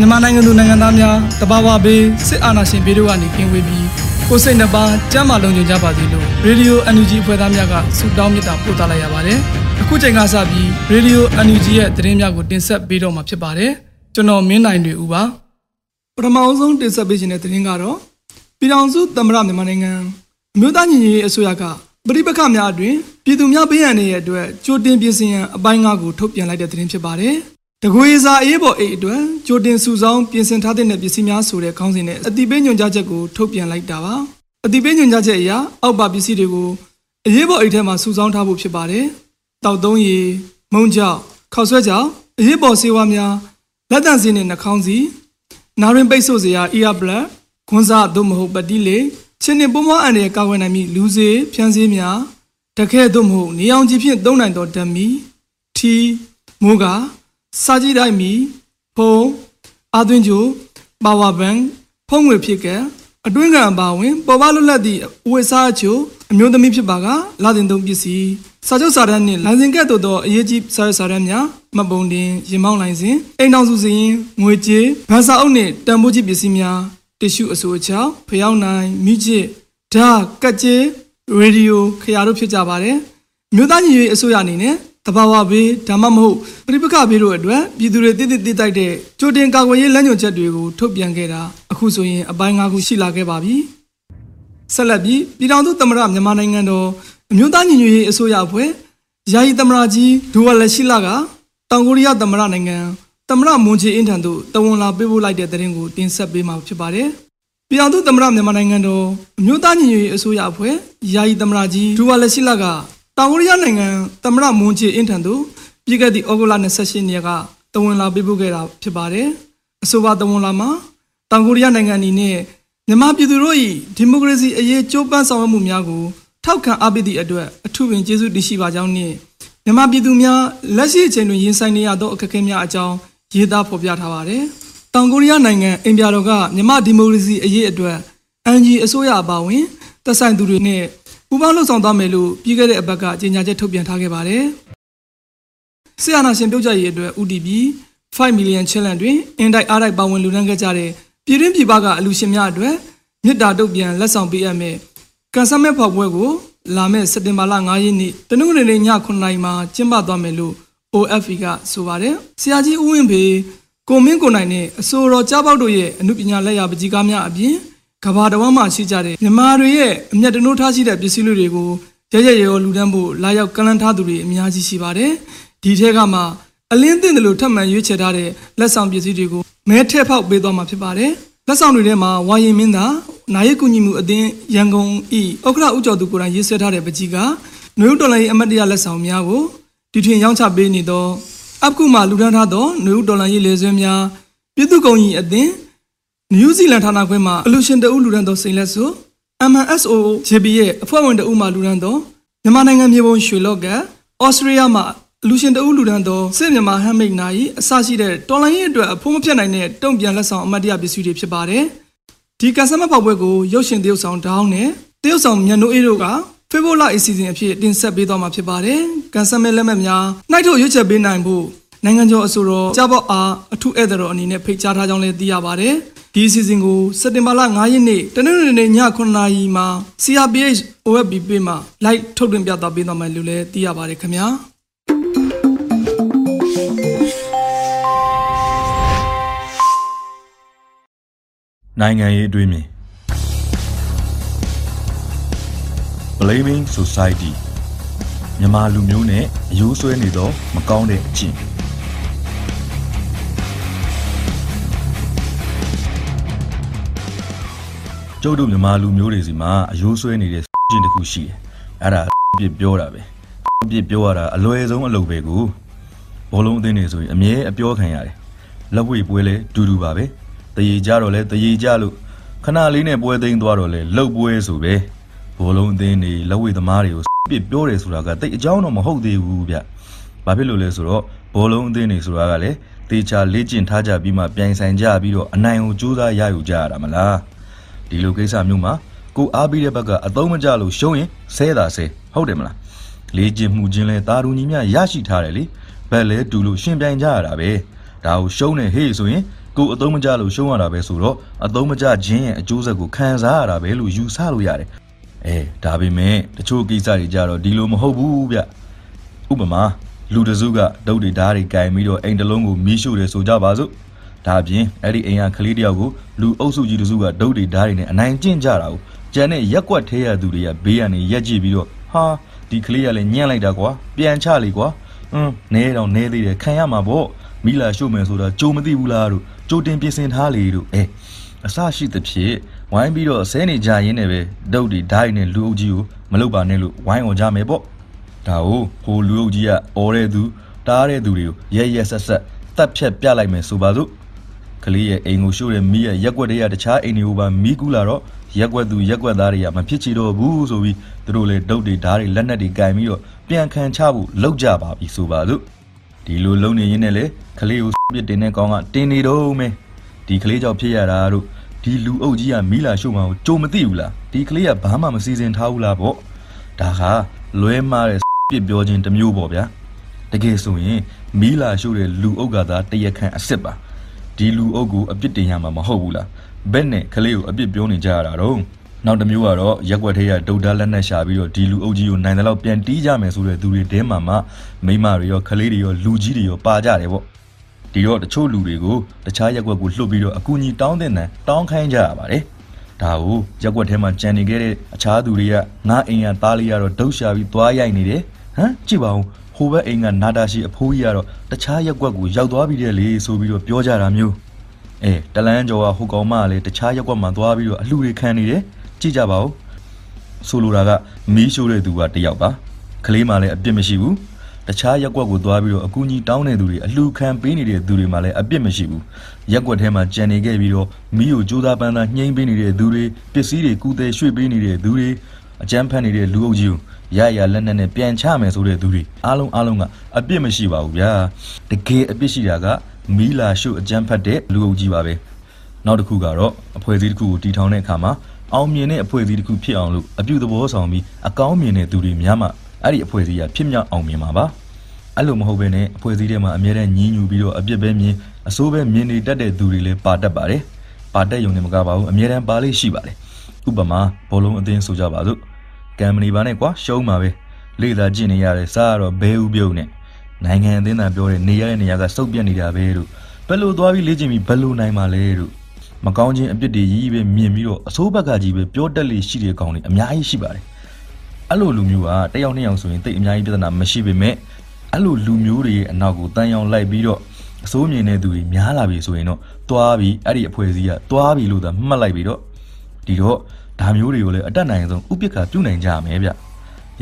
မြန်မာနိုင်ငံသူနိုင်ငံသားများတဘာဝဘေးစစ်အာဏာရှင်ပြည်တို့ကနေကင်းဝေးပြီးကိုယ်စိတ်နှပါကျမ်းမာလုံးကြကြပါစေလို့ရေဒီယို NUG ဖွဲ့သားများကဆုတောင်းမေတ္တာပို့သလိုက်ရပါတယ်။အခုချိန်ကစပြီးရေဒီယို NUG ရဲ့သတင်းများကိုတင်ဆက်ပေးတော့မှာဖြစ်ပါတယ်။ကျွန်တော်မင်းနိုင်တွေဦးပါ။ပထမအဆုံးတင်ဆက်ပေးခြင်းတဲ့သတင်းကတော့ပြည်ထောင်စုသမ္မတမြန်မာနိုင်ငံအမျိုးသားညီညွတ်ရေးအစိုးရကပရိပခများအတွင်ပြည်သူများပေးရန်တဲ့အတွက်ကြိုတင်ပြင်ဆင်ရန်အပိုင်း၅ကိုထုတ်ပြန်လိုက်တဲ့သတင်းဖြစ်ပါတယ်။ တကွေစာအေးပေါ်အိတ်အတွက်ကြိုတင်စုဆောင်းပြင်ဆင်ထားတဲ့ပစ္စည်းများဆိုတဲ့ခေါင်းစဉ်နဲ့အတိပေးညွှန်ကြားချက်ကိုထုတ်ပြန်လိုက်တာပါအတိပေးညွှန်ကြားချက်အရအောက်ပါပစ္စည်းတွေကိုအရေးပေါ်အိတ်ထဲမှာစုဆောင်းထားဖို့ဖြစ်ပါတယ်တောက်သုံးရည်မုံကြောက်ခောက်ဆွဲကြောက်အရေးပေါ်ဆေးဝါးများလက်တန့်စင်းနဲ့နှာခေါင်းစီနာရင်ပိတ်ဆို့စရာ ear plug ခွန်းစားသို့မဟုတ်ပတိလေချင်းနှပုံမအန်ရဲ့ကာဝယ်နိုင်မည့်လူစေးဖြန်းစေးများတခဲသို့မဟုတ်နေအောင်ကြီးဖြင့်သုံးနိုင်သောဓမီထီမိုးကာ စာကြည့်တိုင်းမီဖုန်းအာသွင်းချိုပါဝါဘန်ဖုန်းငွေဖြစ်ကအတွင်းကံအပါဝင်ပေါ်ပါလွတ်လပ်သည့်အဝတ်စားအချို့အမျိုးသမီးဖြစ်ပါကလာတင်သုံးပစ္စည်းစာချုပ်စာတမ်းနှင့်လိုင်စင်ကတ်တို့သောအရေးကြီးစာရွက်စာတမ်းများမပုံတင်ရင်မောင်းလိုင်စင်အိမ်တော်စုစရင်ငွေကြေးဗန်စာအုပ်နှင့်တန်ဖိုးကြီးပစ္စည်းများတ िश ူအစိုးအချောက်ဖျောင်းနိုင်မိချစ်ဓာကက်ကျေရေဒီယိုခရာတို့ဖြစ်ကြပါတယ်မြို့သားညီရေးအစိုးရအနေနဲ့ တဘာဝဘေးဒါမှမဟုတ်ပြိပခဘေးတို့အတွက်ပြည်သူတွေတည်တည်တည်တိုက်တဲ့ကြိုတင်ကာကွယ်ရေးလမ်းညွှန်ချက်တွေကိုထုတ်ပြန်ခဲ့တာအခုဆိုရင်အပိုင်း၅ခုရှိလာခဲ့ပါပြီဆက်လက်ပြီးပြည်ထောင်စုသမ္မတမြန်မာနိုင်ငံတော်အမျိုးသားညီညွတ်ရေးအစိုးရအဖွဲ့ယာယီသမ္မတကြီးဒူဝါလက်ရှိလာကတောင်ကိုရီးယားသမ္မတနိုင်ငံသမ္မတမွန်ချီအင်ထန်တို့တဝန်လာပေးပို့လိုက်တဲ့သတင်းကိုတင်ဆက်ပေးမှာဖြစ်ပါတယ်ပြည်ထောင်စုသမ္မတမြန်မာနိုင်ငံတော်အမျိုးသားညီညွတ်ရေးအစိုးရအဖွဲ့ယာယီသမ္မတကြီးဒူဝါလက်ရှိလာက တောင်ကိုရီးယားနိုင်ငံသမ္မတမွန်ချီအင်ထန်တို့ပြည်ခဲ့သည့်ဩဂုတ်လ28ရက်နေ့ကတဝန်လာပေးပို့ခဲ့တာဖြစ်ပါတယ်။အဆိုပါတဝန်လာမှာတောင်ကိုရီးယားနိုင်ငံအနေနဲ့မြန်မာပြည်သူတို့၏ဒီမိုကရေစီအရေးကြိုးပမ်းဆောင်ရွက်မှုများကိုထောက်ခံအားပေးသည့်အတွက်အထူးပင်ကျေးဇူးတင်ရှိပါကြောင်းနှင့်မြန်မာပြည်သူများလက်ရှိအချိန်တွင်ရင်ဆိုင်နေရသောအခက်အခဲများအကြောင်းရေးသားဖော်ပြထားပါတယ်။တောင်ကိုရီးယားနိုင်ငံအင်ပြာတော်ကမြန်မာဒီမိုကရေစီအရေးအတွက်အန်ဂျီအစိုးရအပါအဝင်သက်ဆိုင်သူတွေနဲ့ ပူးပေါင်းလှုပ်ဆောင်သွားမယ်လို့ပြီးခဲ့တဲ့အပတ်ကကြေညာချက်ထုတ်ပြန်ထားခဲ့ပါတယ်။ဆီယနာရှင်ပြုတ်ကြရေးအတွက် UDP 5 million challenge တွင်အင်တိုက်အားတိုက်ပါဝင်လူနှန်းခဲ့ကြတဲ့ပြည်တွင်းပြည်ပကအလူရှင်များအတွက်မြစ်တာတုတ်ပြန်လက်ဆောင်ပေးအပ်မယ်။ကန်ဆယ်မဲ့ဖောက်ပွဲကိုလာမယ့်စက်တင်ဘာလ9ရက်နေ့တနင်္ဂနွေနေ့ည9:00နာရီမှာကျင်းပသွားမယ်လို့ OFE ကဆိုပါတယ်။ဆရာကြီးဦးဝင်းဖေကိုမင်းကိုနိုင်နဲ့အစိုးရကြားပေါက်တို့ရဲ့အမှုပညာလက်ရာပကြီးကားများအပြင် ကဘာတဝမ်းမှာရှိကြတဲ့မြန်မာတွေရဲ့အမျက်တနိုးထားရှိတဲ့ပစ္စည်းတွေကိုရရရရောလူတန်းဖို့လာရောက်ကလန်းထားသူတွေအများကြီးရှိပါတယ်။ဒီထဲကမှအလင်းသင့်တယ်လို့ထပ်မံရွေးချယ်ထားတဲ့လက်ဆောင်ပစ္စည်းတွေကိုမဲထက်ဖောက်ပေးသွားမှာဖြစ်ပါတယ်။လက်ဆောင်တွေထဲမှာဝါရင်မင်းသားနာယကူညီမှုအသင်းရန်ကုန်ဤဥက္ကဋဥကျော်သူကိုယ်တိုင်ရေးဆွဲထားတဲ့ပကြီးကနွေဦးတော်လိုင်းအမတ်တရလက်ဆောင်များကိုဒီထွင်ရောင်းချပေးနေသောအပကုမှလူထမ်းထားသောနွေဦးတော်လိုင်းရေးလေဆွဲများပြည်သူ့ကုံကြီးအသင်း နယူးဇီလန်ဌာနခွဲမှာအလူရှင်တအုပ်လူရန်သောစိန်လက်စု MNSO JB ရဲ့အဖွဲ့ဝင်တအုပ်မှလူရန်သောမြန်မာနိုင်ငံမြေပုံရွှေလော့ကဩစတြေးလျမှာအလူရှင်တအုပ်လူရန်သောစစ်မြန်မာဟမ်မိတ်နာရီအစရှိတဲ့တော်လိုင်းရေးအတွက်အဖို့မပြတ်နိုင်တဲ့တုံ့ပြန်လက်ဆောင်အမတ်တရပစ္စည်းတွေဖြစ်ပါတယ်ဒီကဆမဖောက်ပွဲကိုရုပ်ရှင်တရုပ်ဆောင်ဒေါင်းနဲ့တရုပ်ဆောင်မြန်နိုအေးတို့ကဖေဗိုလာအစီအစဉ်အဖြစ်တင်ဆက်ပေးသွားမှာဖြစ်ပါတယ်ကန်ဆယ်မဲလက်မှတ်များနှိုက်ထုတ်ရွေးချယ်ပေးနိုင်ဖို့နိုင်ငံကျော်အစိုးရကြားပေါအားအထူးဧည့်သည်တော်အနေနဲ့ဖိတ်ကြားထားကြောင်းလည်းသိရပါတယ်။ ဒီဒီအစီအစဉ်ကိုစက်တင်ဘာလ9ရက်နေ့တနင်္ဂနွေနေ့ည9:00နာရီမှာ CRPH OFB ပေးမှာ live ထုတ်လွှင့်ပြသပေးသွားမယ်လို့လည်းသိရပါတယ်ခင်ဗျာနိုင်ငံရေးအတွေးမြင် Blaming Society မြန်မာလူမျိုးနဲ့အယိုးဆွဲနေသောမကောင်းတဲ့အကျင့် ကျုပ်တို့မြန်မာလူမျိုးတွေစီမှာအယိုးဆွဲနေတဲ့ကျင့်တစ်ခုရှိတယ်အဲ့ဒါပြစ်ပြောတာပဲပြစ်ပြောရတာအလွယ်ဆုံးအလုပ်ပဲကိုဘောလုံးအသင်းတွေဆိုရင်အမြဲအပြောခံရတယ်လက်ဝှေ့ပွဲလဲဒူဒူပါပဲတရေကြတော့လဲတရေကြလို့ခဏလေးနဲ့ပွဲသိမ်းသွားတော့လဲလှုပ်ပွဲဆိုပဲဘောလုံးအသင်းတွေလက်ဝှေ့သမားတွေကိုပြစ်ပြောတယ်ဆိုတာကတိတ်အကြောင်းတော့မဟုတ်သေးဘူးဗျဘာဖြစ်လို့လဲဆိုတော့ဘောလုံးအသင်းတွေဆိုတာကလည်းတေချာလေ့ကျင့်ထားကြပြီးမှပြိုင်ဆိုင်ကြပြီးတော့အနိုင်ကိုကြိုးစားရယူကြရတာမလား ဒီလိုကိစ္စမျိုးမှာကိုအားပေးတဲ့ဘက်ကအသုံးမကျလို့ရှုံးရင်ဆဲတာဆဲဟုတ်တယ်မလားလေ့ကျင့်မှုချင်းလဲတာရူညီမြရရှိထားတယ်လေဘက်လဲတူလို့ရှင်ပြိုင်ကြရတာပဲဒါကိုရှုံးနေဟေးဆိုရင်ကိုအသုံးမကျလို့ရှုံးရတာပဲဆိုတော့အသုံးမကျခြင်းရဲ့အကျိုးဆက်ကိုခံစားရတာပဲလို့ယူဆလို့ရတယ်အဲဒါပေမဲ့တချို့ကိစ္စတွေကြတော့ဒီလိုမဟုတ်ဘူးဗျဥပမာလူတစုကဒုတ်တွေဓာတ်တွေကင်ပြီးတော့အိမ်တစ်လုံးကိုမီးရှို့တယ်ဆိုကြပါစို့ ဒါအပြင်အဲ့ဒီအိမ်ကကလေးတယောက်ကိုလူအုပ်စုကြီးတစုကဒုတ်တွေဓာတ်တွေနဲ့အနိုင်ကျင့်ကြတာကိုကျန်တဲ့ရက်ကွက်ထဲရသူတွေကဘေးကနေရက်ကြည့်ပြီးတော့ဟာဒီကလေးကလည်းညံ့လိုက်တာကွာပြန်ချလေကွာဟွန်းနဲတော့နဲသေးတယ်ခံရမှာပေါ့မိလာရှို့မယ်ဆိုတာကြိုမသိဘူးလားတို့ကြိုတင်ပြင်ဆင်ထားလေတို့အဲအစရှိသဖြင့်ဝိုင်းပြီးတော့ဆဲနေကြရင်းနဲ့ပဲဒုတ်တွေဓာတ်တွေနဲ့လူအုပ်ကြီးကိုမလုပ်ပါနဲ့လို့ဝိုင်းအောင်ကြမယ်ပေါ့ဒါကိုဟိုလူအုပ်ကြီးကအော်တဲ့သူတားတဲ့သူတွေကိုရဲရဲဆက်ဆက်တတ်ဖြတ်ပြလိုက်မယ်ဆိုပါစို့ ကလေးရဲ့အိမ်ကိုရှို့တဲ့မိရဲ့ရက်ွက်တွေကတခြားအိမ်တွေကိုပါမိကူးလာတော့ရက်ွက်သူရက်ွက်သားတွေကမဖြစ်ချီတော့ဘူးဆိုပြီးသူတို့လည်းဒုတ်တွေဓာတ်တွေလက်နက်တွေကင်ပြီးတော့ပြန်ခံချဖို့လောက်ကြပါပြီဆိုပါစို့ဒီလိုလုံနေရင်းနဲ့လေကလေးကိုပြစ်တင်တဲ့ကောင်ကတင်းနေတော့မယ်ဒီကလေးကြောင့်ဖြစ်ရတာတို့ဒီလူအုပ်ကြီးကမီးလာရှို့မှာကိုကြုံမသိဘူးလားဒီကလေးကဘာမှမစီစဉ်ထားဘူးလားပေါ့ဒါကလွဲမားတဲ့ပြစ်ပြောခြင်းတစ်မျိုးပေါ့ဗျာတကယ်ဆိုရင်မီးလာရှို့တဲ့လူအုပ်ကသာတရခန့်အစ်စ်ပါ ဒီလူအုပ်ကိုအပြစ်တင်ရမှာမဟုတ်ဘူးလားဘက်နဲ့ကလေးကိုအပြစ်ပြောနေကြရတာတော့နောက်တစ်မျိုးကတော့ရက်ွက်သေးရဒုတ်တာလက်နဲ့ရှာပြီးတော့ဒီလူအုပ်ကြီးကိုနိုင်တယ်လို့ပြန်တီးကြမယ်ဆိုတဲ့သူတွေတဲမှာမှမိမတွေရောကလေးတွေရောလူကြီးတွေရောပါကြတယ်ပေါ့ဒီတော့တချို့လူတွေကိုတခြားရက်ွက်ကိုလှုပ်ပြီးတော့အကူအညီတောင်းတဲ့နံတောင်းခိုင်းကြရပါတယ်ဒါကိုရက်ွက်ထဲမှာကြံနေခဲ့တဲ့အခြားသူတွေကငါအိမ်ကသားလေးကတော့ဒုတ်ရှာပြီးသွားရိုက်နေတယ်ဟမ်ကြည့်ပါဦး ဟိုဘက်အိမ်ကနာတာရှိအဖိုးကြီးကတော့တခြားရက်ွက်ကိုရောက်သွားပြီးတဲ့လေဆိုပြီးတော့ပြောကြတာမျိုးအဲတလန်းကျော်ကဟိုကောင်မကလည်းတခြားရက်ွက်မှာသွားပြီးတော့အလှူတွေခံနေတယ်ကြည့်ကြပါဦးဆိုလိုတာကမီးရှို့တဲ့သူကတယောက်ပါကလေးမှလည်းအပြစ်မရှိဘူးတခြားရက်ွက်ကိုသွားပြီးတော့အကူကြီးတောင်းတဲ့သူတွေအလှခံပေးနေတဲ့သူတွေမှလည်းအပြစ်မရှိဘူးရက်ွက်ထဲမှာကြံနေခဲ့ပြီးတော့မီးကိုကြိုးစားပန်းသားညှိမ့်ပေးနေတဲ့သူတွေပစ္စည်းတွေကူတယ်ရွှေ့ပေးနေတဲ့သူတွေအကြမ်းဖက်နေတဲ့လူအုပ်ကြီးကို ရရလက်နက်နဲ့ပြန်ချမယ်ဆိုတဲ့သူတွေအားလုံးအားလုံးကအပြစ်မရှိပါဘူးဗျာတကယ်အပြစ်ရှိတာကမီးလာရှုအကြမ်းဖက်တဲ့လူအုပ်ကြီးပါပဲနောက်တစ်ခုကတော့အဖွဲ့အစည်းတစ်ခုကိုတီထောင်တဲ့အခါမှာအောင်မြင်တဲ့အဖွဲ့အစည်းတစ်ခုဖြစ်အောင်လို့အပြုသဘောဆောင်ပြီးအကောင်းမြင်တဲ့သူတွေများမှအဲ့ဒီအဖွဲ့အစည်းကဖြစ်မြောက်အောင်မြင်မှာပါအဲ့လိုမဟုတ်ဘဲနဲ့အဖွဲ့အစည်းထဲမှာအမြဲတမ်းညှင်းညူပြီးတော့အပြစ်ပဲမြင်အစိုးပဲမြင်နေတတ်တဲ့သူတွေလည်းပါတတ်ပါတယ်ပါတတ်ရုံနဲ့မကပါဘူးအမြဲတမ်းပါလေးရှိပါတယ်ဥပမာဘောလုံးအသင်းဆိုကြပါစို့ ကံမနီပါနဲ့ကွာရှုံးပါပဲလေသာကျင့်နေရတယ်စားရတော့ဘဲဥပြုံးနဲ့နိုင်ငံအသင်းသားပြောတဲ့နေရတဲ့နေရာကစုပ်ပြတ်နေတာပဲတို့ဘယ်လိုသွားပြီးလေ့ကျင့်ပြီးဘယ်လိုနိုင်မှာလဲတို့မကောင်းခြင်းအပြစ်တွေကြီးပဲမြင်ပြီးတော့အစိုးဘက်ကကြီးပဲပြောတက်လေရှိတဲ့ကောင်တွေအများကြီးရှိပါတယ်အဲ့လိုလူမျိုးကတယောက်နှစ်ယောက်ဆိုရင်တိတ်အများကြီးပြဿနာမရှိပေမဲ့အဲ့လိုလူမျိုးတွေရဲ့အနောက်ကိုတန်ရောင်လိုက်ပြီးတော့အစိုးမြင်တဲ့သူတွေများလာပြီဆိုရင်တော့တွားပြီးအဲ့ဒီအဖွဲ့အစည်းကတွားပြီးလို့သာမှတ်လိုက်ပြီးတော့ဒီတော့ ဒါမျိုးတွေကိုလည်းအတက်နိုင်ဆုံးဥပက္ခပြုနိုင်ကြမယ်ဗျ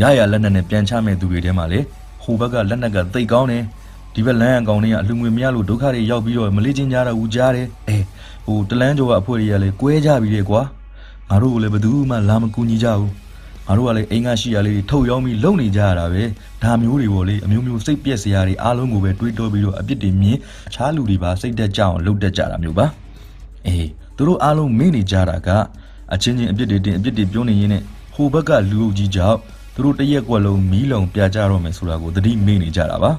ရရလက်နက်နဲ့ပြန်ချမဲ့သူတွေထဲမှာလေဟိုဘက်ကလက်နက်ကသိတ်ကောင်းတယ်ဒီဘက်လမ်းအကောင်တွေကအလူငွေမရလို့ဒုက္ခတွေရောက်ပြီးတော့မလေးချင်းကြတာဦးကြားတယ်အဲဟိုတလန်းကျော်ကအဖွဲတွေကလည်းကွဲကြပြီလေကွာငါတို့ကလည်းဘယ်သူမှလာမကူညီကြဘူးငါတို့ကလည်းအိမ်ကရှိရလေးထုတ်ရောင်းပြီးလုံနေကြရတာပဲဒါမျိုးတွေပေါ့လေအမျိုးမျိုးစိတ်ပြက်စရာတွေအားလုံးကိုပဲတွေးတောပြီးတော့အပြစ်တွေမြင်အခြားလူတွေပါစိတ်တက်ကြအောင်လုပ်တတ်ကြတာမျိုးပါအေးသူတို့အားလုံးမေ့နေကြတာက အချင်းချင်းအပြစ်တွေတင်အပြစ်တွေပြောနေရင်းနဲ့ဟိုဘက်ကလူအုပ်ကြီးကြောင့်သူတို့တရက်ကွက်လုံးမီးလုံပြကြတော့မယ်ဆိုတာကိုသတိမေ့နေကြတာပါ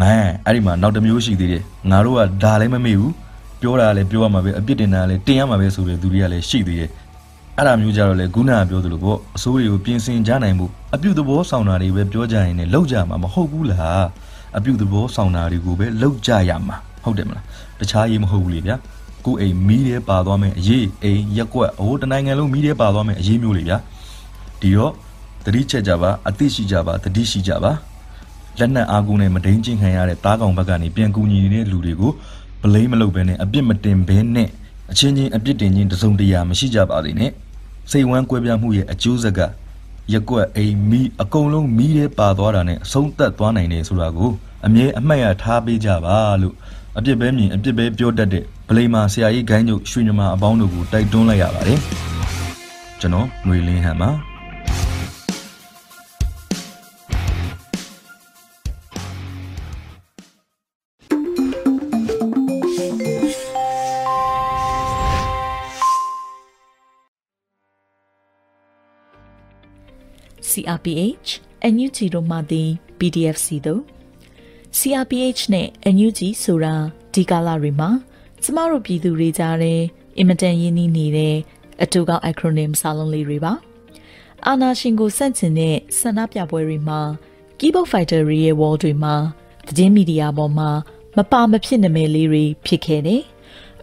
ငါအဲ့ဒီမှာနောက်တစ်မျိုးရှိသေးတယ်ငါတို့ကဒါလည်းမမေ့ဘူးပြောတာလည်းပြောရမှာပဲအပြစ်တင်တာလည်းတင်ရမှာပဲဆိုတဲ့သူတွေကလည်းရှိသေးတယ်အဲ့ဒါမျိုးကြတော့လေခုနကပြောသလိုပေါ့အစိုးရကိုပြင်ဆင်ကြနိုင်မှုအပြုသဘောဆောင်တာတွေပဲပြောကြရင်လည်းလောက်ကြမှာမဟုတ်ဘူးလားအပြုသဘောဆောင်တာတွေကိုပဲလောက်ကြရမှာဟုတ်တယ်မလားတခြားရေးမဟုတ်ဘူးလေဗျာ ကိုအိမ်မီးတဲ့ပါသွားမယ်အရေးအိမ်ရက်ကွက်ဟိုတနိုင်ငံလုံးမီးတဲ့ပါသွားမယ်အရေးမျိုးလေဗျာဒီတော့တတိချက်ကြပါအသိရှိကြပါတတိရှိကြပါလက်နက်အားကိုးနဲ့မဒိန်ချင်းခံရတဲ့တားကောင်ဘက်ကနေပြန်ကူညီနေတဲ့လူတွေကိုဘလိမ့်မလုပ်ဘဲနဲ့အပြစ်မတင်ဘဲနဲ့အချင်းချင်းအပြစ်တင်ချင်းတစုံတရာမရှိကြပါသေးနဲ့စိတ်ဝမ်းကွဲပြားမှုရဲ့အကျိုးဆက်ကရက်ကွက်အိမ်မီအကုန်လုံးမီးတဲ့ပါသွားတာနဲ့အဆုံးသက်သွားနိုင်တယ်ဆိုတာကိုအမြဲအမှတ်ရထားပေးကြပါလို့အပြစ်ပဲမြင်အပြစ်ပဲပြောတတ်တဲ့ ဗလိမာဆရာကြီးဂိုင်းတို့ရွှေညမာအပေါင်းတို့ကိုတိုက်တွန်းလိုက်ရပါတယ်ကျွန်တော်ຫນွေလင်းဟန်ပါ CRPH NUG တို့မှသည် PDF စီတို့ CRPH နဲ့ NUG ဆိုတာဒီကာလတွေမှာ ကျမတို့ပြည်သူတွေကြားထဲအင်မတန်ရင်းနှီးနေတဲ့အတူကောက် acronym စာလုံးလေးတွေပါအာနာရှင်ကိုစန့်ကျင်တဲ့ဆန္ဒပြပွဲတွေမှာ keyboard fighter တွေရဲ့ wall တွေမှာသတင်းမီဒီယာပေါ်မှာမပါမဖြစ်နာမည်လေးတွေဖြစ်ခဲ့တယ်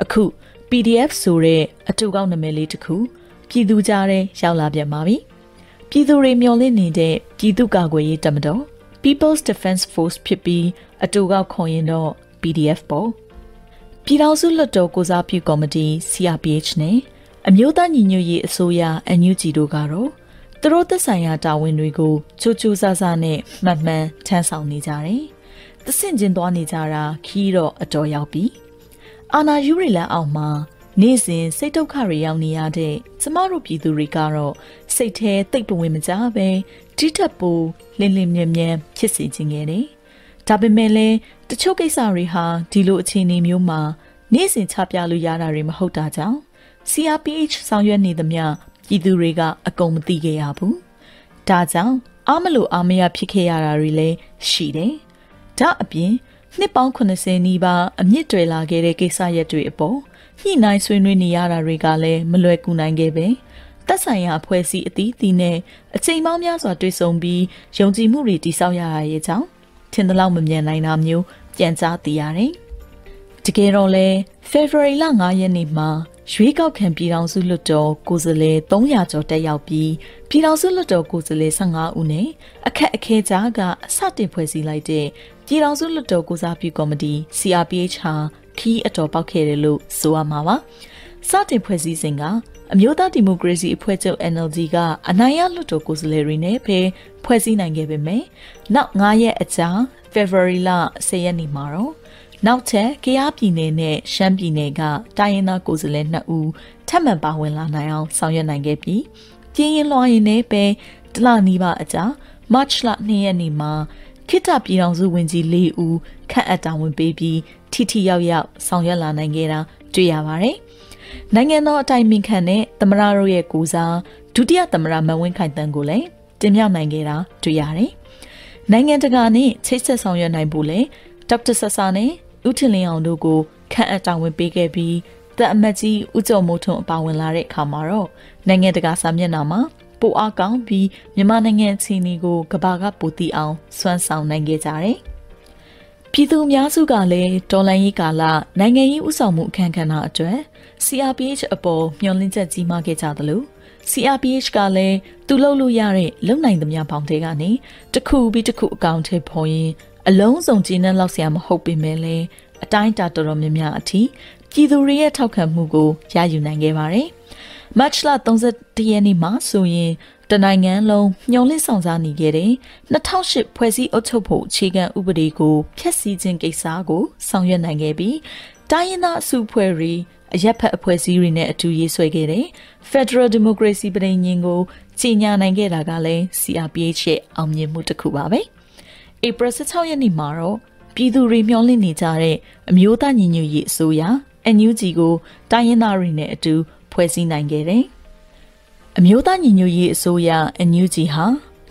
အခု PDF ဆိုတဲ့အတူကောက်နာမည်လေးတစ်ခုပြည်သူကြားထဲရောက်လာပြန်ပါပြီ။ပြည်သူတွေမျှော်လင့်နေတဲ့ပြည်သူ့ကာကွယ်ရေးတပ်မတော် People's Defense Force ဖြစ်ပြီးအတူကောက်ခေါ်ရင်တော့ PDF ပေါ့။ ပြည်ထောင်စုလွှတ်တော်ကိုစားပြုကော်မတီ CRPH နဲ့အမျိုးသားညီညွတ်ရေးအစိုးရ NUG တို့ကတော့သူတို့သက်ဆိုင်ရာတာဝန်တွေကိုချိုးချိုးဆဆနဲ့မှတ်မှန်ထမ်းဆောင်နေကြတယ်။သဆင့်ချင်းသွားနေကြတာခီးတော့အတော်ရောက်ပြီ။အာနာယူရီလန်အောင်မှာနေ့စဉ်စိတ်ဒုက္ခတွေရောက်နေရတဲ့ကျမတို့ပြည်သူတွေကတော့စိတ်แท้တိတ်ပဝင်မကြပဲတိထက်ပူလင်းလင်းမြဲမြဲဖြစ်စေခြင်းခဲ့တယ်။ ဒါပေမဲ့လည်းတချို့ကိစ္စတွေဟာဒီလိုအခြေအနေမျိုးမှာနေ့စဉ်ချပြလို့ရတာတွေမဟုတ်တာကြောင့် CRPH ဆောင်ရွက်နေသမျှပြည်သူတွေကအကုန်မသိခဲ့ရဘူး။ဒါကြောင့်အားမလို့အားမရဖြစ်ခဲ့ရတာတွေလည်းရှိတယ်။ဒါအပြင်နှစ်ပေါင်း80နီးပါးအမြင့်တွယ်လာခဲ့တဲ့ကိစ္စရပ်တွေအပေါ်ညှိနှိုင်းဆွေးနွေးနေရတာတွေကလည်းမလွယ်ကူနိုင်ခဲ့ပဲသက်ဆိုင်ရာအဖွဲ့အစည်းအသီးသီးနဲ့အချိန်ပေါင်းများစွာတွေ့ဆုံပြီးယုံကြည်မှုတွေတည်ဆောက်ရရရဲ့ကြောင့် ထင်သလောက်မမြန်နိုင်တာမျိုးပြန်ကြားသိရတယ်။တကယ်တော့လဲ February လ9ရက်နေ့မှာရွေးကောက်ခံပြည်ထောင်စုလွှတ်တော်ကိုယ်စားလှယ်300ကျော်တက်ရောက်ပြီးပြည်ထောင်စုလွှတ်တော်ကိုယ်စားလှယ်15ဦးနဲ့အခက်အခဲကြားကအစတင်ဖွဲ့စည်းလိုက်တဲ့ပြည်ထောင်စုလွှတ်တော်ကိုစားပြုကော်မတီ CRPH ဟာခီးအတော်ပေါက်ခဲ့တယ်လို့ဆိုရမှာပါစတင်ဖွဲ့စည်းစဉ်က အမျိုးသားဒီမိုကရေစီအဖွဲ့ချုပ် NLD ကအနိုင်ရလွှတ်တော်ကိုယ်စားလှယ်တွေနဲ့ပဲဖွဲ့စည်းနိုင်ခဲ့ပေမယ့်နောက်9ရက်အကြာ February လ10ရက်နေ့မှာတော့နောက်ထပ်ကယားပြည်နယ်နဲ့ရှမ်းပြည်နယ်ကတိုင်းရင်းသားကိုယ်စားလှယ်2ဦးထပ်မံပါဝင်လာနိုင်အောင်ဆောင်ရွက်နိုင်ခဲ့ပြီးပြင်းရင်လွှာရင်နဲ့ပဲတလနီးပါအကြာ March လ2ရက်နေ့မှာခိတပြည်တော်စုဝင်ကြီး၄ဦးခန့်အပ်တာဝန်ပေးပြီးထိထိရောက်ရောက်ဆောင်ရွက်လာနိုင်ခဲ့တာတွေ့ရပါတယ်။ နိုင်ငံတော်အတိုင်ပင်ခံနဲ့သမရတို့ရဲ့ကိုစားဒုတိယသမရမန်ဝင်းခိုင်တန်းကိုလည်းတင်မြှောက်နိုင်ခဲ့တာတွေ့ရတယ်။နိုင်ငံတကာနဲ့ချိတ်ဆက်ဆောင်ရွက်နိုင်ဖို့လဲဒေါက်တာဆဆာနဲ့ဦးထင်လင်းအောင်တို့ကိုခန့်အပ်တာဝန်ပေးခဲ့ပြီးတပ်အမတ်ကြီးဦးကျော်မိုးထွန်းအပါဝင်လာတဲ့အခါမှာတော့နိုင်ငံတကာစာမျက်နှာမှာပိုအားကောင်းပြီးမြန်မာနိုင်ငံအခြေအနေကိုကဘာကပိုသိအောင်စွမ်းဆောင်နိုင်ခဲ့ကြတယ်။ပြည်သူအများစုကလည်းတော်လန်ရေးကာလနိုင်ငံရေးဥဆောင်မှုအခမ်းကဏ္ဍအတွက် CRPH အပေါ်မျှော်လင့်ချက်ကြီးမားခဲ့ကြသလို CRPH ကလည်းသူလှုပ်လို့ရတဲ့လုံနိုင်သမျှပေါင်းတွေကနေတစ်ခုပြီးတစ်ခုအကောင့်ထဲပေါ်ရင်အလုံးစုံကျင်းတဲ့လောက်ဆရာမဟုတ်ပေမဲ့လည်းအတိုင်းတာတော်တော်များများအထိပြည်သူတွေရဲ့ထောက်ခံမှုကိုရယူနိုင်ခဲ့ပါတယ်။ March လ31ရက်နေ့မှာဆိုရင်တနိုင်ငံလုံးညှော်လင့်ဆောင်စားနေခဲ့တဲ့2008ဖွဲ့စည်းအုပ်ချုပ်ဖို့အခြေခံဥပဒေကိုဖျက်ဆီးခြင်းကိစ္စကိုဆောင်ရွက်နိုင်ခဲ့ပြီးတိုင်းရင်းသားအစုအဖွဲ့တွေ အရက်ဖက်အဖွဲ့အစည်းတွေနဲ့အတူရေးဆွဲခဲ့တဲ့ Federal Democracy ပြည်ညင်ကိုကြီးညာနိုင်ခဲ့တာကလည်း CRPH ရဲ့အောင်မြင်မှုတစ်ခုပါပဲ။ April 16ရက်နေ့မှာတော့ပြည်သူတွေမျှော်လင့်နေကြတဲ့အမျိုးသားညီညွတ်ရေးအစိုးရ NUG ကိုတိုင်းရင်းသားတွေနဲ့အတူဖွဲ့စည်းနိုင်ခဲ့တယ်။အမျိုးသားညီညွတ်ရေးအစိုးရ NUG ဟာ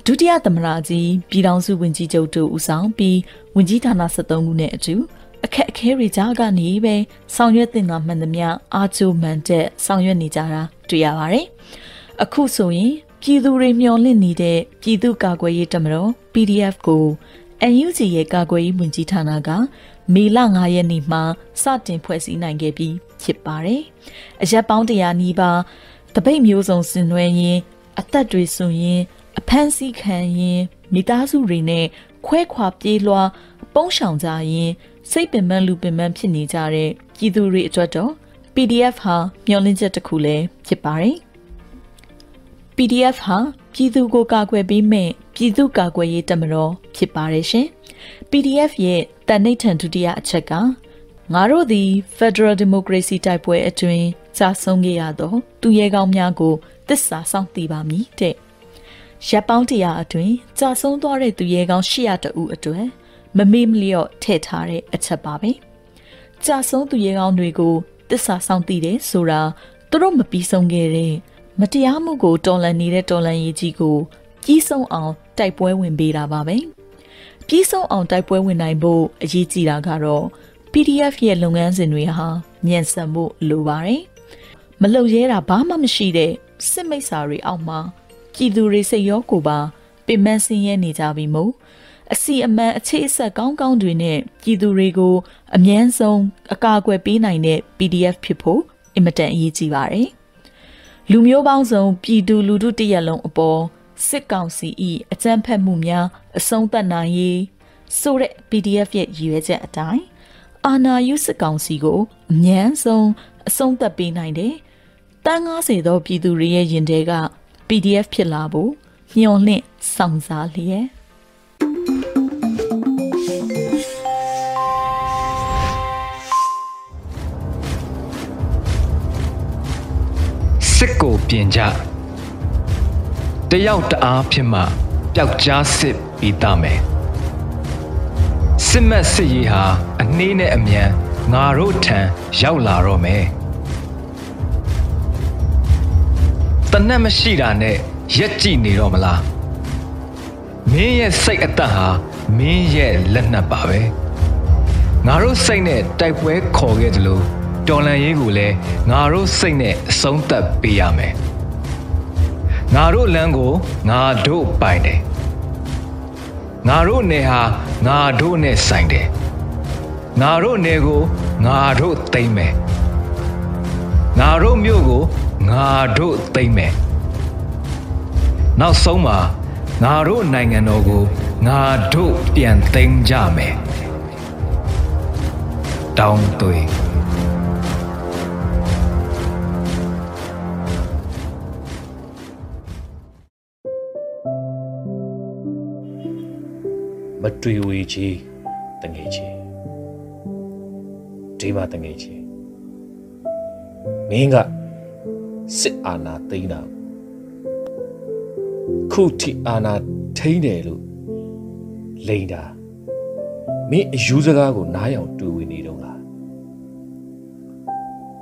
ဒုတိယသမ္မတကြီးပြည်ထောင်စုဝန်ကြီးချုပ်တို့ဦးဆောင်ပြီးဝန်ကြီးဌာန73ခုနဲ့အတူပ အခက်အခဲတွေကြားကနေပဲဆောင်ရွက်တင်တာမှန်သမျှအားကျိုးမှန်တဲ့ဆောင်ရွက်နေကြတာတွေ့ရပါတယ်။အခုဆိုရင်ပြည်သူတွေမျှော်လင့်နေတဲ့ပြည်သူ့ကာကွယ်ရေးတမတော် PDF ကို NUG ရဲ့ကာကွယ်ရေးဝန်ကြီးဌာနကမေလ9ရက်နေ့မှာစတင်ဖွဲ့စည်းနိုင်ခဲ့ပြီးဖြစ်ပါတယ်။အရက်ပေါင်း100နီးပါးတပိတ်မျိုးစုံဆင်နွှဲရင်းအသက်တွေဆိုရင်အဖမ်းဆီးခံရင်မိသားစုတွေနဲ့ခွဲခွာပြေးလွှားပုန်းရှောင်ကြရင် စိတ်ပင်ပန်းလူပင်ပန်းဖြစ်နေကြတဲ့ပြည်သူတွေအတွက်တော့ PDF ဟာမျှော်လင့်ချက်တစ်ခုလည်းဖြစ်ပါတယ်။ PDF ဟာပြည်သူကိုကာကွယ်ပေးမဲ့ပြည်သူကာကွယ်ရေးတမတော်ဖြစ်ပါတယ်ရှင်။ PDF ရဲ့တန်နှိတ်ထန်ဒုတိယအချက်ကငါတို့သည် Federal Democracy တိုက်ပွဲအတွင်းကြာဆုံးခဲ့ရသောသူရဲကောင်းများကိုတစ္ဆာစောင့်တည်ပါမည်တဲ့။ရပ်ပေါင်းတရားအတွင်းကြာဆုံးသွားတဲ့သူရဲကောင်း800တဦးအတွက် မမေ့မလျော့ထည့်ထားတဲ့အချက်ပါပဲ။ကြာဆုံးသူရဲကောင်းတွေကိုတစ္ဆာစောင့်တည်တယ်ဆိုတာသူတို့မပြီးဆုံးခဲ့တဲ့မတရားမှုကိုတော်လှန်နေတဲ့တော်လှန်ရေးကြီးကိုကြီးဆုံးအောင်တိုက်ပွဲဝင်ပေးတာပါပဲ။ကြီးဆုံးအောင်တိုက်ပွဲဝင်နိုင်ဖို့အရေးကြီးတာကတော့ PDF ရဲ့လုပ်ငန်းစဉ်တွေဟာမြန်ဆန်ဖို့လိုပါတယ်။မလုံရဲတာဘာမှမရှိတဲ့စစ်မိတ်စာတွေအောက်မှာပြည်သူတွေစိတ်ရောကိုယ်ပါပင်မဆင်းရဲနေကြပြီမို့ အစီအမံအခြေအဆက်ကောင်းကောင်းတွေနဲ့ပြည်သူတွေကိုအမြန်းဆုံးအကာအကွယ်ပေးနိုင်တဲ့ PDF ဖြစ်ဖို့အင်မတန်အရေးကြီးပါတယ်။လူမျိုးပေါင်းစုံပြည်သူလူထုတရက်လုံးအပေါ်စစ်ကောင်စီ၏အကြမ်းဖက်မှုများအဆုံးသတ်နိုင်ရေးဆိုတဲ့ PDF ရဲ့ရည်ရွယ်ချက်အတိုင်းအာနာယုစစ်ကောင်စီကိုအမြန်းဆုံးအဆုံးသတ်ပေးနိုင်တယ်။တန်း90သောပြည်သူတွေရဲ့ရင်ထဲက PDF ဖြစ်လာဖို့မျှော်လင့်ဆောင်စားလျက် စစ်ကိုပြင်ကြတယောက်တအားဖြစ်မှပျောက်ကြားစစ်ပြီးသားမယ်စစ်မက်စစ်ရေးဟာအနှေးနဲ့အမြန်ငါတို့ထံရောက်လာတော့မယ်တနက်မရှိတာနဲ့ရက်ကြည့်နေတော့မလားမင်းရဲ့စိတ်အသက်ဟာမင်းရဲ့လက်နက်ပါပဲငါတို့စိတ်နဲ့တိုက်ပွဲခေါ်ခဲ့သလို တော်လန်ရေးကိုလည်းငါတို့စိတ်နဲ့အဆုံးသတ်ပေးရမယ်ငါတို့လမ်းကိုငါတို့ပိုင်တယ်ငါတို့နယ်ဟာငါတို့နဲ့ဆိုင်တယ်ငါတို့နယ်ကိုငါတို့သိမ့်မယ်ငါတို့မြို့ကိုငါတို့သိမ့်မယ်နောက်ဆုံးမှာငါတို့နိုင်ငံတော်ကိုငါတို့ပြန်သိမ်းကြမယ်တောင်းသွေး မတွေ့ဝေချေတငယ်ချေဒီမှာတငယ်ချေမင်းကစစ်အာဏာသိမ်းတာခုထိအာဏာထိန်းတယ်လို့လိန်တာမင်းအယူစကားကိုနားယောင်တွေ့ဝင်နေတော့လား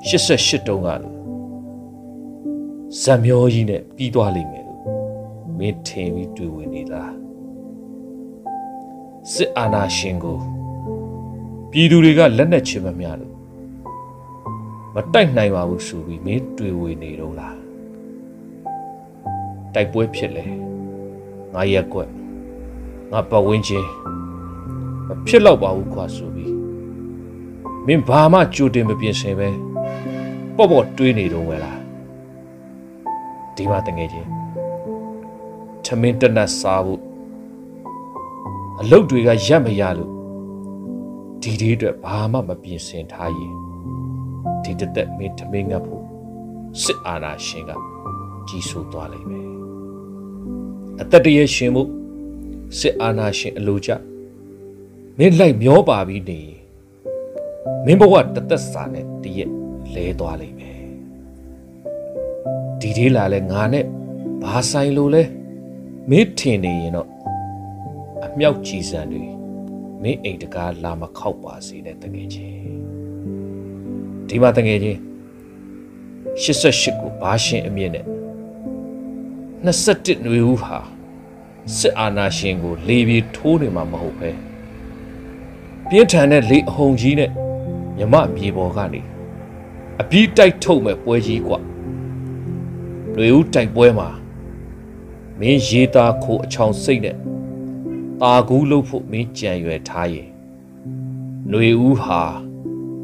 88တုံးကလို့ဇံမျောကြီးနဲ့ပြီးသွားလိမ့်မယ်လို့မင်းထင်ပြီးတွေ့ဝင်နေလား စစ်အာဏာရှင်ကိုပြည်သူတွေကလက်နက်ချင်မမျှလို့မတိုက်နိုင်ပါဘူးဆိုပြီးမင်းတွေ့ဝေနေတော့လားတိုက်ပွဲဖြစ်လေငါရက်ကွက်ငါပတ်ဝန်းကျင်မဖြစ်တော့ပါဘူးခွာဆိုပြီးမင်းဘာမှကြိုတင်မပြင်ဆင်ပဲပေါ့ပေါ့တွေးနေတော့ဝဲလားဒီမှာတငယ်ချင်းထမင်းတက်နတ်စားဖို့ အလုတ်တွေကရက်မရလို့ဒီဒီအတွက်ဘာမှမပြင်ဆင်ထားရင်ဒီတသက်မင်းထမင်းငတ်ဖို့စစ်အာဏာရှင်ကကြီးစိုးသွားလိမ့်မယ်အသက်တရရှင်မှုစစ်အာဏာရှင်အလိုကျမင်းလိုက်မျောပါပြီးနေရင်မင်းဘဝတသက်စာနဲ့တရက်လဲသွားလိမ့်မယ်ဒီဒီလာလဲငါနဲ့ဘာဆိုင်လို့လဲမင်းထင်နေရင်တော့ အမြောက်ကြည်စံတွေမင်းအိမ်တကားလာမခောက်ပါစေနဲ့တကယ်ချင်းဒီမှာတကယ်ချင်း88ကိုဘာရှင်အမြင့်နဲ့21ຫນွေဦးဟာစစ်အာဏာရှင်ကို လေပြေထိုးနေမှာမဟုတ်ပဲပ ပြင်းထန်တဲ့လေအဟုန်ကြီးနဲ့မြမမြေပေါ်ကနေအပြီးတိုက်ထုတ်မဲ့ပွဲကြီးกว่าလူဦးတိုက်ပွဲမှာမင်းရေးသားခိုးအချောင်စိတ်နဲ့ တာကူးလို့ဖို့မင်းကြံရွယ်ထားရင်လူဦးဟာ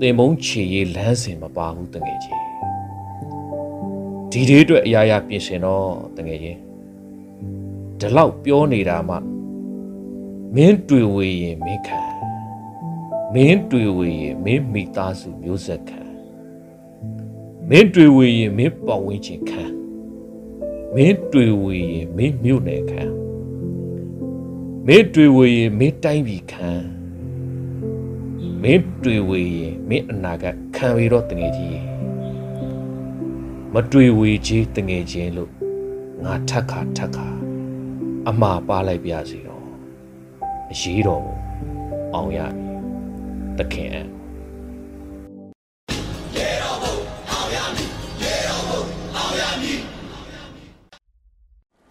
တင်မုံချေရေးလမ်းစဉ်မပါဘူးတငယ်ချင်းဒီဒေးအတွက်အရာရာပြင်ဆင်တော့တငယ်ချင်းဒီလောက်ပြောနေတာမှမင်းတွေ့ဝေရင်မင်းခံမင်းတွေ့ဝေရင်မင်းမိသားစုမျိုးဆက်ခံမင်းတွေ့ဝေရင်မင်းပတ်ဝန်းကျင်ခံမင်းတွေ့ဝေရင်မင်းမြို့နယ်ခံ မင်းတွေ့ဝေရင်မင်းတိုင်းပြည်ခံမင်းတွေ့ဝေရင်မင်းအနာဂတ်ခံပြီးတော့တငယ်ကြီးမတွေ့ဝေကြီးတငယ်ချင်းလို့ငါထက်ခါထက်ခါအမှားပါလိုက်ပြစီတော့အရေးတော်အောင်ရပြီတခင်အံ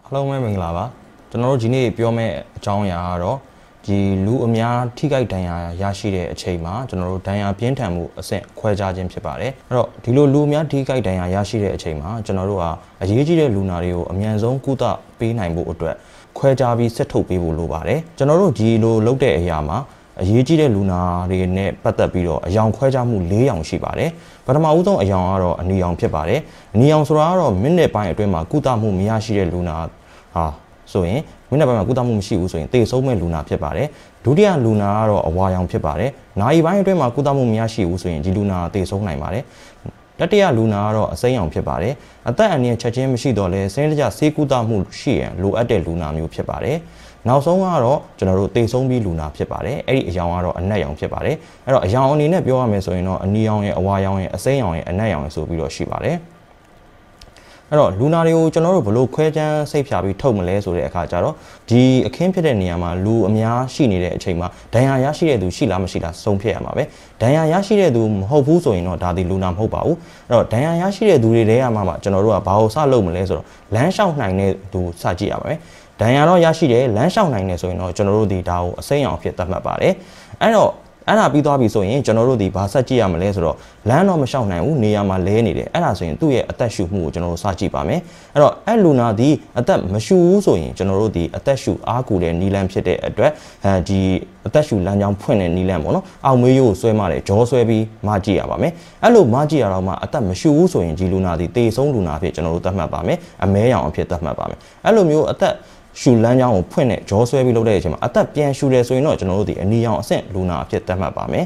အားလုံးပဲမင်္ဂလာပါ ကျွန်တော်တို့ဒီနေ့ပြောမယ့်အကြောင်းအရာကတော့ဒီလူအများထိခိုက်ဒဏ်ရာရရှိတဲ့အချိန်မှာကျွန်တော်တို့ဒဏ်ရာပြင်းထန်မှုအဆင့်ခွဲခြားခြင်းဖြစ်ပါတယ်အဲ့တော့ဒီလိုလူအများထိခိုက်ဒဏ်ရာရရှိတဲ့အချိန်မှာကျွန်တော်တို့ဟာအရေးကြီးတဲ့လူနာတွေကိုအမြန်ဆုံးကုသပေးနိုင်ဖို့အတွက်ခွဲခြားပြီးဆက်ထုတ်ပေးဖို့လိုပါတယ်ကျွန်တော်တို့ဒီလိုလုပ်တဲ့အရာမှာအရေးကြီးတဲ့လူနာတွေနဲ့ပတ်သက်ပြီးတော့အယောင်ခွဲခြားမှု၄ယောင်ရှိပါတယ်ပထမဦးဆုံးအယောင်ကတော့အနီရောင်ဖြစ်ပါတယ်အနီရောင်ဆိုတာကတော့မိနစ်ပိုင်းအတွင်းမှာကုသမှုမရရှိတဲ့လူနာဟာ ဆိုရင်မိနစ်ပိုင်းမှာကုသမှုမရှိဘူးဆိုရင်သေဆုံးမဲ့လူနာဖြစ်ပါတယ်ဒုတိယလူနာကတော့အဝါရောင်ဖြစ်ပါတယ်နာရီပိုင်းအတွင်းမှာကုသမှုမရရှိဘူးဆိုရင်ဒီလူနာသေဆုံးနိုင်ပါတယ်တတိယလူနာကတော့အစိမ်းရောင်ဖြစ်ပါတယ်အသက်အန္တရာယ်ချက်ချင်းမရှိတော့လဲစင်းတကြဆေးကုသမှုရှိရန်လိုအပ်တဲ့လူနာမျိုးဖြစ်ပါတယ်နောက်ဆုံးကတော့ကျွန်တော်တို့တေဆုံးပြီးလူနာဖြစ်ပါတယ်အဲ့ဒီအယောင်ကတော့အနက်ရောင်ဖြစ်ပါတယ်အဲ့တော့အယောင်အနေနဲ့ပြောရမယ်ဆိုရင်တော့အနီရောင်ရဲ့အဝါရောင်ရဲ့အစိမ်းရောင်ရဲ့အနက်ရောင်ရဲ့ဆိုပြီးတော့ရှိပါတယ် အဲ့တော့လူနာတွေကိုကျွန်တော်တို့ဘလို့ခွဲချမ်းစိတ်ဖြာပြီးထုတ်မလဲဆိုတဲ့အခါကျတော့ဒီအခင်းဖြစ်တဲ့နေရာမှာလူအများရှိနေတဲ့အချိန်မှာဒဏ်ရာရရှိတဲ့သူရှိလားမရှိလားဆုံးဖြတ်ရမှာပဲဒဏ်ရာရရှိတဲ့သူမဟုတ်ဘူးဆိုရင်တော့ဒါဒီလူနာမဟုတ်ပါဘူးအဲ့တော့ဒဏ်ရာရရှိတဲ့သူတွေတဲရမှာမှကျွန်တော်တို့ကဘာလို့စလုပ်မလဲဆိုတော့လမ်းလျှောက်နိုင်တဲ့သူစကြည့်ရပါမယ်ဒဏ်ရာတော့ရရှိတယ်လမ်းလျှောက်နိုင်တယ်ဆိုရင်တော့ကျွန်တော်တို့ဒီဒါကိုအစိမ်းအောင်ဖြစ်သတ်မှတ်ပါတယ်အဲ့တော့ အဲ့ဒါပြီးသွားပြီဆိုရင်ကျွန်တော်တို့ဒီဘာဆက်ကြည့်ရမလဲဆိုတော့လမ်းတော့မလျှောက်နိုင်ဘူးနေရာမှာလဲနေတယ်အဲ့ဒါဆိုရင်သူ့ရဲ့အသက်ရှူမှုကိုကျွန်တော်တို့စကြည့်ပါမယ်အဲ့တော့အဲ့လူနာဒီအသက်မရှူဘူးဆိုရင်ကျွန်တော်တို့ဒီအသက်ရှူအားကူတဲ့နီလန်ဖြစ်တဲ့အတွက်အဲဒီအသက်ရှူလမ်းကြောင်းဖွင့်တဲ့နီလန်ပေါ့နော်အောက်မေးရိုးကိုဆွဲမှတယ်ဂျောဆွဲပြီးမကြည့်ရပါမယ်အဲ့လိုမကြည့်ရတော့မှအသက်မရှူဘူးဆိုရင်ဒီလူနာဒီတေဆုံးလူနာဖြစ်ကျွန်တော်တို့သတ်မှတ်ပါမယ်အမဲရောင်အဖြစ်သတ်မှတ်ပါမယ်အဲ့လိုမျိုးအသက် ရှူလမ်းကြောင်းကိုဖွင့်တဲ့ဂျောဆွဲပြီးလုပ်တဲ့အချိန်မှာအသက်ပြန်ရှူတယ်ဆိုရင်တော့ကျွန်တော်တို့ဒီအနီရောင်အဆင့်လူနာအဖြစ်သတ်မှတ်ပါမယ်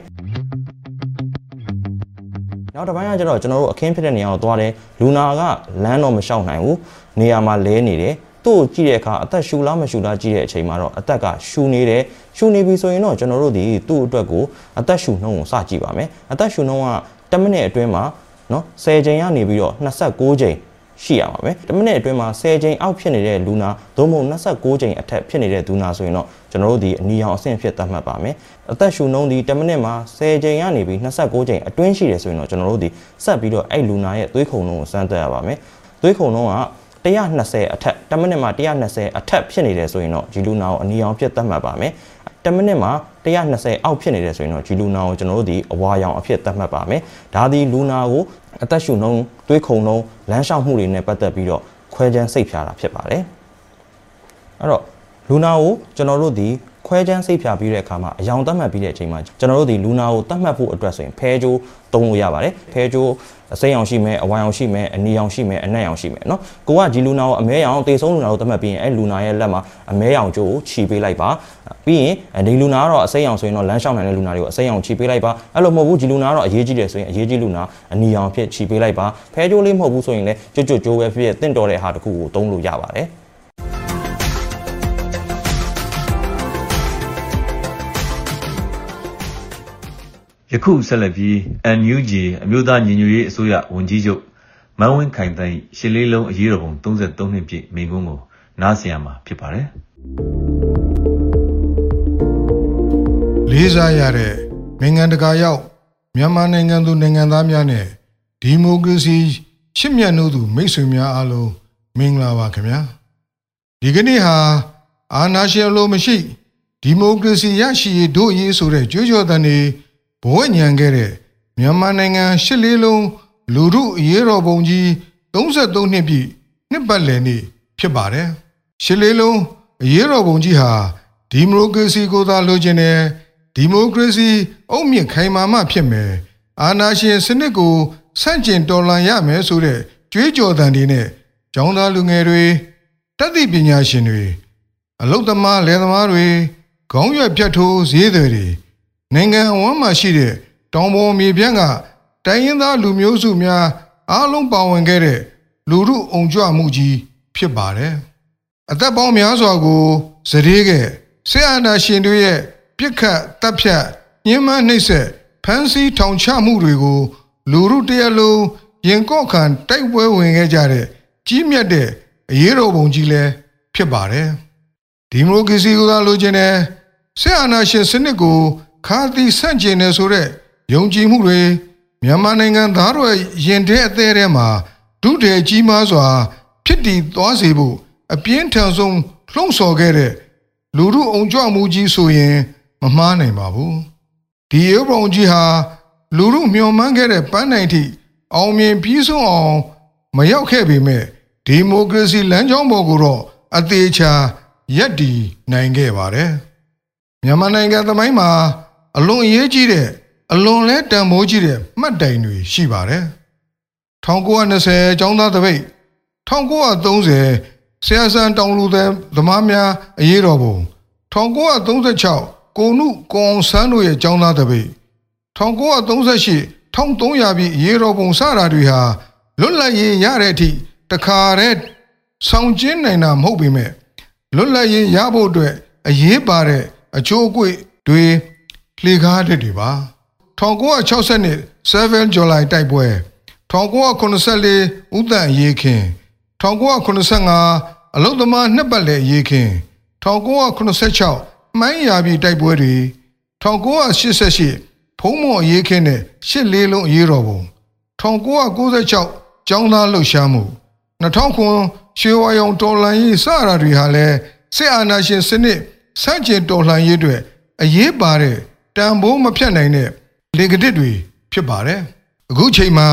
နောက်တစ်ပိုင်းကကျတော့ကျွန်တော်တို့အခင်းဖြစ်တဲ့နေရာကိုသွားတယ်လူနာကလမ်းတော့မလျှောက်နိုင်ဘူးနေရာမှာလဲနေတယ်သူ့ကိုကြည့်တဲ့အခါအသက်ရှူလားမရှူလားကြည့်တဲ့အချိန်မှာတော့အသက်ကရှူနေတယ်ရှူနေပြီဆိုရင်တော့ကျွန်တော်တို့ဒီသူ့အတွက်ကိုအသက်ရှူနှုန်းကိုစကြည့်ပါမယ်အသက်ရှူနှုန်းက10မိနစ်အတွင်းမှာနော်10ချိန်ကနေပြီးတော့26ချိန် ရှိရမှာပဲ10မိနစ်အတွင်းမှာ10ချိန်အောက်ဖြစ်နေတဲ့လူနာသို့မဟုတ်26ချိန်အထက်ဖြစ်နေတဲ့လူနာဆိုရင်တော့ကျွန်တော်တို့ဒီအနီရောင်အဆင့်ဖြစ်သတ်မှတ်ပါမယ်အသက်ရှူနှုန်းဒီ10မိနစ်မှာ10ချိန်ကနေပြီး26ချိန်အတွင်းရှိတယ်ဆိုရင်တော့ကျွန်တော်တို့ဒီဆက်ပြီးတော့အဲ့လူနာရဲ့သွေးခုန်နှုန်းကိုစမ်းသပ်ရပါမယ်သွေးခုန်နှုန်းက120အထက်10မိနစ်မှာ120အထက်ဖြစ်နေတယ်ဆိုရင်တော့ဒီလူနာကိုအနီရောင်ဖြစ်သတ်မှတ်ပါမယ်10မိနစ်မှာ 120အောက်ဖြစ်နေတယ်ဆိုရင်တော့ဒီလူနာကိုကျွန်တော်တို့ဒီအဝါရောင်အဖြစ်သတ်မှတ်ပါမယ်ဒါဒီလူနာကိုအသက်ရှူနှုန်းသွေးခုန်နှုန်းလမ်းလျှောက်မှုတွေနဲ့ပတ်သက်ပြီးတော့ခွဲခြမ်းစိတ်ဖြာတာဖြစ်ပါတယ်အဲ့တော့လူနာကိုကျွန်တော်တို့ဒီ ခွဲချမ်းစိတ်ဖြာပြီးတဲ့အခါမှာအယောင်သတ်မှတ်ပြီးတဲ့အချိန်မှာကျွန်တော်တို့ဒီလူနာကိုသတ်မှတ်ဖို့အတွက်ဆိုရင်ဖဲကြိုးသုံးလို့ရပါတယ်ဖဲကြိုးအစိမ်းအောင်ရှိမယ်အဝိုင်အောင်ရှိမယ်အနီအောင်ရှိမယ်အနက်အောင်ရှိမယ်เนาะကိုကဒီလူနာကိုအမဲရောင်တေဆုံးလူနာကိုသတ်မှတ်ပြီးရင်အဲလူနာရဲ့လက်မှာအမဲရောင်ကြိုးကိုခြီပေးလိုက်ပါပြီးရင်ဒီလူနာကတော့အစိမ်းအောင်ဆိုရင်တော့လမ်းလျှောက်နိုင်တဲ့လူနာတွေကိုအစိမ်းအောင်ခြီပေးလိုက်ပါအဲ့လိုမဟုတ်ဘူးဒီလူနာကတော့အရေးကြီးတယ်ဆိုရင်အရေးကြီးလူနာအနီအောင်ဖြစ်ခြီပေးလိုက်ပါဖဲကြိုးလေးမဟုတ်ဘူးဆိုရင်လည်းကြွကြွကြိုးပဲဖြစ်တင့်တော်တဲ့ဟာတစ်ခုကိုသုံးလို့ရပါတယ် ယခုဆက်လက်ပြီး NUG အမျိုးသားညီညွတ်ရေးအစိုးရဝန်ကြီးချုပ်မန်းဝင်းခိုင်တန်း၏ရှစ်လေးလုံးအရေးတော်ပုံ33နှစ်ပြည့်မိန့်ခွန်းကိုနားဆင်ရမှာဖြစ်ပါတယ်လေးစားရတဲ့နိုင်ငံတကာရောက်မြန်မာနိုင်ငံသူနိုင်ငံသားများနဲ့ဒီမိုကရေစီရှစ်မြတ်နိုးသူမိတ်ဆွေများအားလုံးမင်္ဂလာပါခင်ဗျာဒီကနေ့ဟာအာနာရှင်လို့မရှိဒီမိုကရေစီရရှိရေးတို့ရေးဆိုတဲ့ကြွေးကြော်သံတွေ ဘဝညံခဲ့တဲ့မြန်မာနိုင်ငံရှစ်လေးလုံးလူမှုအရေးတော်ပုံကြီး33နှစ်ပြည့်နှစ်ပတ်လည်နေ့ဖြစ်ပါတယ်ရှစ်လေးလုံးအရေးတော်ပုံကြီးဟာဒီမိုကရေစီကိုသာလိုချင်တယ်ဒီမိုကရေစီအုတ်မြင့်ခိုင်မာမှဖြစ်မယ်အာဏာရှင်စနစ်ကိုဆန့်ကျင်တော်လှန်ရမယ်ဆိုတဲ့ကြွေးကြော်သံတွေနဲ့ကျောင်းသားလူငယ်တွေတတ်သိပညာရှင်တွေအလုသမားလယ်သမားတွေခေါင်းရွက်ဖြတ်ထိုးဈေးတွေတွေ နိုင်ငံအဝန်းမှာရှိတဲ့တောင်ပေါ်မြေပြန့်ကတိုင်းရင်းသားလူမျိုးစုများအားလုံးပါဝင်ခဲ့တဲ့လူမှုအုံကြွမှုကြီးဖြစ်ပါတယ်အသက်ပေါင်းများစွာကိုစရေးခဲ့ဆရာနာရှင်တို့ရဲ့ပြစ်ခတ်တပ်ဖြတ်ညှဉ်းပန်းနှိပ်စက်ဖမ်းဆီးထောင်ချမှုတွေကို လူမှုတရားလုံးရင်ကော့ခံတိုက်ပွဲဝင်ခဲ့ကြတဲ့ကြီးမြတ်တဲ့အရေးတော်ပုံကြီးလည်းဖြစ်ပါတယ်ဒီမိုကရေစီကိုသာလိုချင်တယ်ဆရာနာရှင်စနစ်ကို ခါသီဆန့်ကျင်တယ်ဆိုတဲ့ယုံကြည်မှုတွေမြန်မာနိုင်ငံသားတို့ရင်ထဲအသေးထဲမှာဒုတေကြီးမားစွာ ဖြစ်တည်သွားစေဖို့အပြင်းထန်ဆုံးလှုံ့ဆော်ခဲ့တဲ့လူမှုအုံကြွမှုကြီးဆိုရင် မမှားနိုင်ပါဘူးဒီရုပ်ပုံကြီးဟာလူမှုမျှော်မှန်းခဲ့တဲ့ပန်းနိုင်ထိအောင်မြင်ပြီးဆုံးအောင်မရောက်ခဲ့ပေမဲ့ဒီမိုကရေစီလမ်းကြောင်းပေါ်ကိုတော့အသေးချာရက်တည်နိုင်ခဲ့ပါတယ်မြန်မာနိုင်ငံသမိုင်းမှာ အလွန်အရေးကြီးတဲ့အလွန်လဲတန်မိုးကြီးတဲ့မှတ်တိုင်တွေရှိပါတယ်1920ကျောင်းသားတပိတ်1930ဆရာစံတောင်လူသည်သမားများအရေးတော်ပုံ1936ကိုနုကွန်ဆန်းတို့ရဲ့ကျောင်းသားတပိတ်1938 1300ပြည်အရေးတော်ပုံစတာတွေဟာလွတ်လပ်ရေးရတဲ့အထိတခါတည်းဆောင်ကျင်းနိုင်တာမဟုတ်ပေမဲ့လွတ်လပ်ရေးရဖို့အတွက်အရေးပါတဲ့အချိုးအကွေ့တွေ လှေကားတဲ့တွေပါ1960နှစ်7 July တိုက်ပွဲ1984ဥတန်ရေးခင်1985အလုသမားနှစ်ပတ်လည်ရေးခင်1986မှိုင်းရာပြည်တိုက်ပွဲတွေ1988ဖုံးမော်ရေးခင်နဲ့ရှစ်လေးလုံးအရေးတော်ပုံ1996ကျောင်းသားလှုပ်ရှားမှု2009ရွှေဝါရောင်တော်လှန်ရေးစရာတွေဟာလည်းစစ်အာဏာရှင်စနစ်ဆန့်ကျင်တော်လှန်ရေးတွေအရေးပါတဲ့ တန်ဖိုးမဖြတ်နိုင်တဲ့လေကတစ်တွေဖြစ်ပါတယ်အခုချိန်မှာ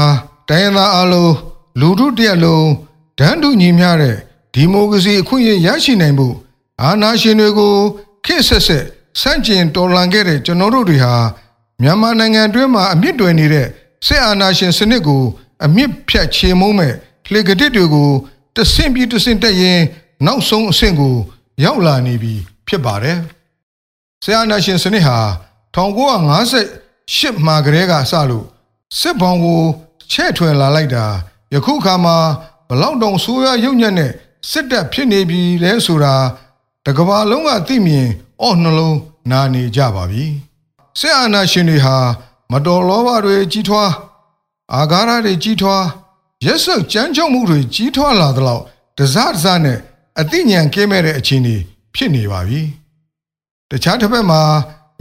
တိုင်းရင်းသားအလုံးလူထုတရက်လုံးဒန်းတူညီမျှတဲ့ဒီမိုကရေစီအခွင့်အရေးရရှိနိုင်ဖို့အာဏာရှင်တွေကိုခေတ်ဆက်ဆက်ဆန့်ကျင်တော်လှန်ခဲ့တဲ့ကျွန်တော်တို့တွေဟာမြန်မာနိုင်ငံအတွင်းမှာအမြင့်တွယ်နေတဲ့စစ်အာဏာရှင်စနစ်ကို အမြင့်ဖြတ်ချေမုံးမဲ့လေကတစ်တွေကိုတဆင့်ပြီးတဆင့်တက်ရင်နောက်ဆုံးအဆင့်ကို ရောက်လာနေပြီဖြစ်ပါတယ်။ဆရာနာရှင်စနစ်ဟာ 1958မှာကတည်းကစလို့စစ်ဘောင်ကိုချဲ့ထွယ်လာလိုက်တာယခုခါမှာဘလောက်တောင်ဆိုးရရုပ်ညံ့တဲ့စစ်တပ်ဖြစ်နေပြီလဲဆိုတာတကဘာလုံးကသိမြင်အော့နှလုံးနာနေကြပါပြီ။စစ်အာဏာရှင်တွေဟာ မတော်လောဘတွေကြီးထွားအာဃာတတွေကြီးထွားရက်စက်ကြမ်းကြုတ်မှုတွေကြီးထွားလာသလောက်တစားတစားနဲ့အသိဉာဏ်ကင်းမဲ့တဲ့အခြေအနေဖြစ်နေပါပြီ။တခြားတစ်ဖက်မှာ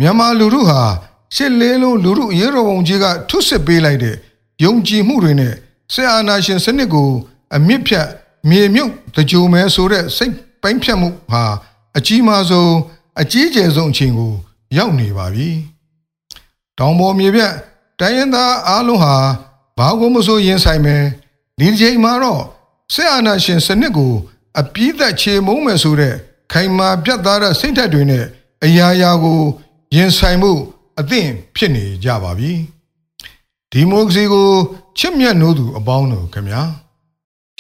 မြန်မာလူထုဟာရှစ်လေးလုံးလူထုအရေးတော်ပုံကြီးကထုစစ်ပေးလိုက်တဲ့ယုံကြည်မှုတွေနဲ့စစ်အာဏာရှင်စနစ်ကိုအမြင့်ဖြတ်မြေမြုပ်တကြိုမဲဆိုတဲ့စိတ်ပိုင်းဖြတ်မှုဟာအကြီးမားဆုံးအကြီးကျယ်ဆုံးအချိန်ကို ရောက်နေပါပြီ။တောင်ပေါ်မြေပြတ်တိုင်းရင်းသားအားလုံးဟာဘာကိုမဆိုရင်ဆိုင်မယ်ဒီချိန်မှာတော့စစ်အာဏာရှင်စနစ်ကို အပြည့်သက်ချေမုံမယ်ဆိုတဲ့ခိုင်မာပြတ်သားတဲ့စိတ်ဓာတ်တွေနဲ့အရာရာကို ရင်ဆိုင်မှုအသင့်ဖြစ်နေကြပါပြီဒီမိုကရေစီကိုချစ်မြတ်နိုးသူအပေါင်းတို့ခင်ဗျာ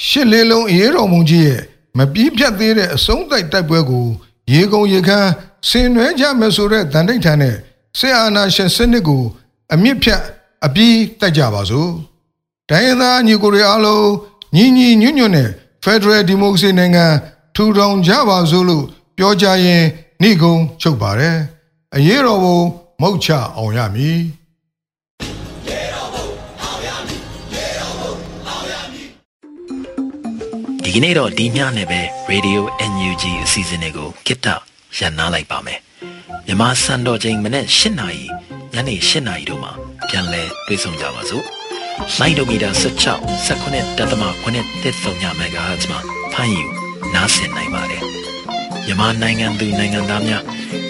ရှစ်လေးလုံးအရေးတော်မူကြီးရဲ့မပြည့်ပြတ်သေးတဲ့အဆုံးတိုက်တိုက်ပွဲကို ရေကုန်ရေခမ်းဆင်နွှဲကြမယ်ဆိုတဲ့တန်တိတ်ထန်တဲ့ဆေအာနာရှင်စနစ်ကို အမြင့်ဖြတ်အပြီးတိုက်ကြပါစို့ဒိုင်းသားညီကိုတွေအားလုံးညီညီညွတ်ညွတ်နဲ့ Federal Democracy နိုင်ငံထူထောင်ကြပါစို့လို့ပြောကြရင်နှိကုံချုပ်ပါတယ် အရေးတော်ပုံမုတ်ချအောင်ရမည်ဒီကနေ့တော့ဒီညနဲ့ပဲ Radio NUG အစီအစဉ်လေးကိုကိတ္တရန်နာလိုက်ပါမယ်မြန်မာစံတော်ချိန်မနေ့၈နာရီညနေ၈နာရီတို့မှာပြန်လည်တွေ့ဆုံကြပါစို့လိုင်းဒိုမီတာ16 19တက်သမ9တက်3ညမဂါဟတ်မှာဖမ်းယူနားဆင်နိုင်ပါတယ်မြန်မာနိုင်ငံသူနိုင်ငံသားများ